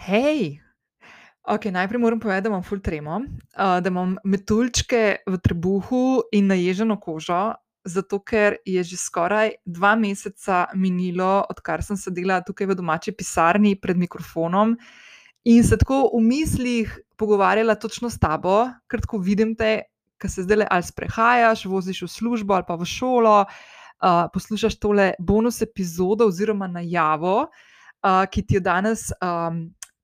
Hej! Okej, najprej moram povedati, da imam ful tremo, da imam metuljčke v trebuhu in naježeno kožo, zato ker je že skoraj dva meseca minilo, odkar sem sedela tukaj v domači pisarni pred mikrofonom in se tako v mislih pogovarjala točno s tabo, ker tako vidim te, ke se zdajle ali sprehajaš, voziš v službo ali pa v šolo, poslušaš tole bonus epizodo oziroma najavo, ki ti jo danes,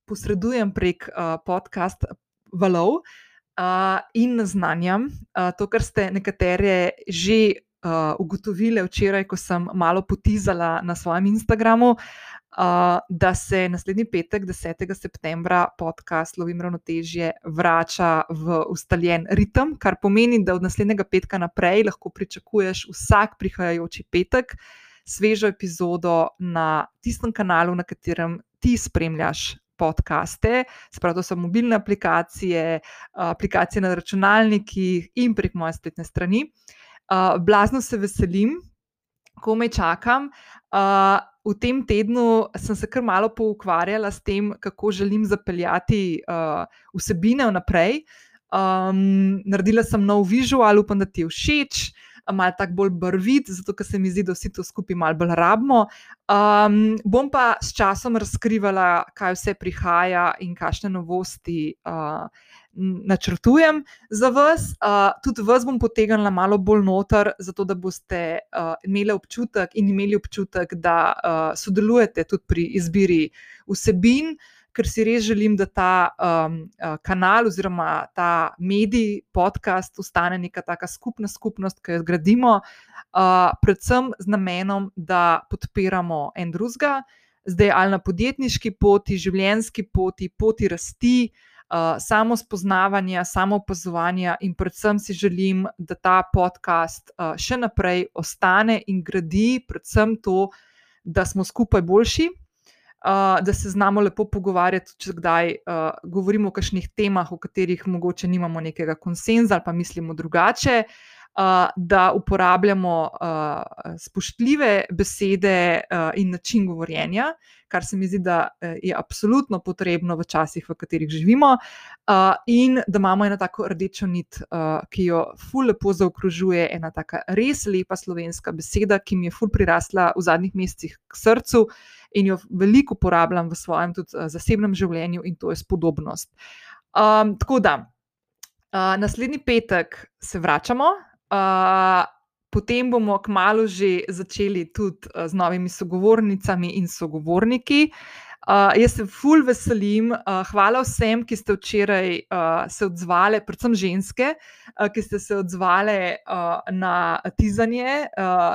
posredujem prek, podcast valov, in naznanjam, to, kar ste nekatere že, ugotovile včeraj, ko sem malo potizala na svojem Instagramu, da se naslednji petek, desetega septembra, podcast Lovim ravnotežje vrača v ustaljen ritem, kar pomeni, da od naslednjega petka naprej lahko pričakuješ vsak prihajajoči petek svežo epizodo na tistem kanalu, na katerem ti spremljaš podcaste, se pravi, to so mobilne aplikacije, aplikacije na računalnikih in prek moje spletne strani. blazno se veselim, komaj čakam, v tem tednu sem se kar malo poukvarjala s tem, kako želim zapeljati, vsebine vnaprej. naredila sem nov vizual, upam, da ti je všeč, malo tako bolj barvit, zato ker se mi zdi, da vsi to skupaj malo bolj rabimo. bom pa s časom razkrivala, kaj vse prihaja in kakšne novosti, načrtujem za vas, tudi vas bom potegnila malo bolj noter, zato da boste, imele občutek in imeli občutek, da, sodelujete tudi pri izbiri vsebin, ker si res želim, da ta, kanal oziroma ta medij, podcast ostane neka taka skupna skupnost, ke jo gradimo, predvsem z namenom, da podpiramo en drugega, zdaj ali na podjetniški poti, življenjski poti, poti rasti, samospoznavanja, samoopazovanja in predvsem si želim, da ta podcast, še naprej ostane in gradi predvsem to, da smo skupaj boljši, da se znamo lepo pogovarjati, če kdaj, govorimo o kakšnih temah, o katerih mogoče nimamo nekega konsenza ali pa mislimo drugače, da uporabljamo, spoštljive besede, in način govorjenja, kar se mi zdi, da, je absolutno potrebno v časih, v katerih živimo, in da imamo eno tako rdečo nit, ki jo ful lepo zaokrožuje ena taka res lepa slovenska beseda, ki mi je ful prirasla v zadnjih mesecih k srcu in jo veliko uporabljam v svojem tudi, zasebnem življenju, in to je spodobnost. tako da, naslednji petek se vračamo, potem bomo kmalu že začeli tudi, z novimi sogovornicami in sogovorniki. Jaz se ful veselim, hvala vsem, ki ste včeraj, se odzvale, predvsem ženske, ki ste se odzvale, na tizanje,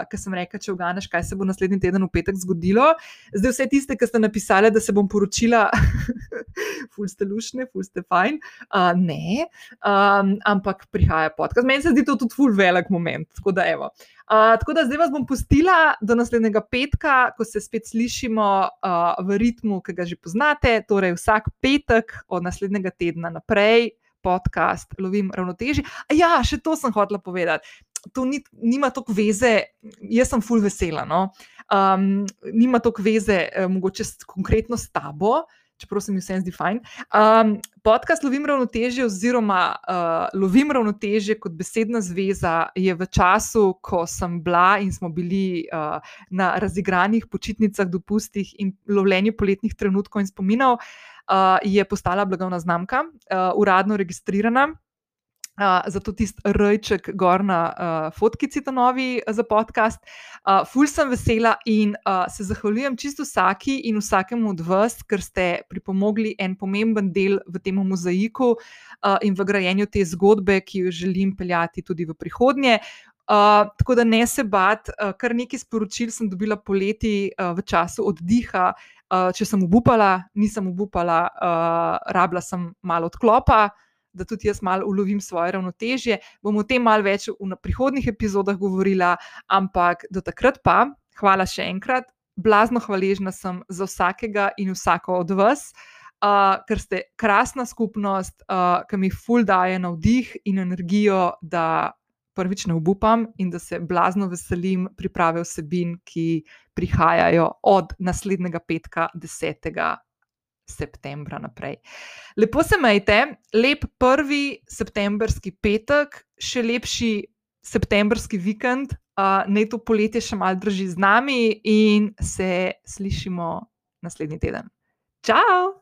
ke sem rekla, če uganeš, kaj se bo naslednji teden v petek zgodilo. Zdaj vse tiste, ke ste napisale, da se bom poročila, ful ste luštne, ful ste fajn, ne, ampak prihaja podcast, meni se zdi to tudi ful velik moment, tako da evo. tako da zdaj vas bom pustila do naslednjega petka, ko se spet slišimo, v ritmu, ke ga že poznate, torej vsak petek od naslednjega tedna naprej podcast Lovim ravnotežje, še to sem hotela povedati. To ni, nima toliko zveze, jaz sem ful vesela, no, nima toliko zveze, mogoče konkretno s tabo, čeprav se mi vseeno zdi fajn, podcast Lovim ravnotežje oziroma, Lovim ravnotežje kot besedna zveza je v času, ko sem bila in smo bili, na razigranih počitnicah, dopustih in lovljenju poletnih trenutkov in spominov, je postala blagovna znamka, uradno registrirana. Zato tisti r-jček gor na, fotkici ta novi za podcast. ful sem vesela in, se zahvaljujem čisto vsaki in vsakemu od vas, ker ste pripomogli en pomemben del v tem mozaiku, in v grajenju te zgodbe, ki jo želim peljati tudi v prihodnje. tako da ne se bati, kar nekaj sporočil sem dobila poleti, v času oddiha, če sem obupala, nisem obupala, rabila sem malo odklopa, da tudi jaz malo ulovim svoje ravnotežje, bom o tem malo več v prihodnjih epizodah govorila, ampak do takrat pa hvala še enkrat, blazno hvaležna sem za vsakega in vsako od vas, ker ste krasna skupnost, ke mi ful daje navdih in energijo, da prvič ne obupam in da se blazno veselim priprave vsebin, ki prihajajo od naslednjega petka, desetega septembra naprej. Lepo se majte, lep prvi septembrski petek, še lepši septembrski vikend, uh, naj to poletje še malo drži z nami in se slišimo naslednji teden. Ciao!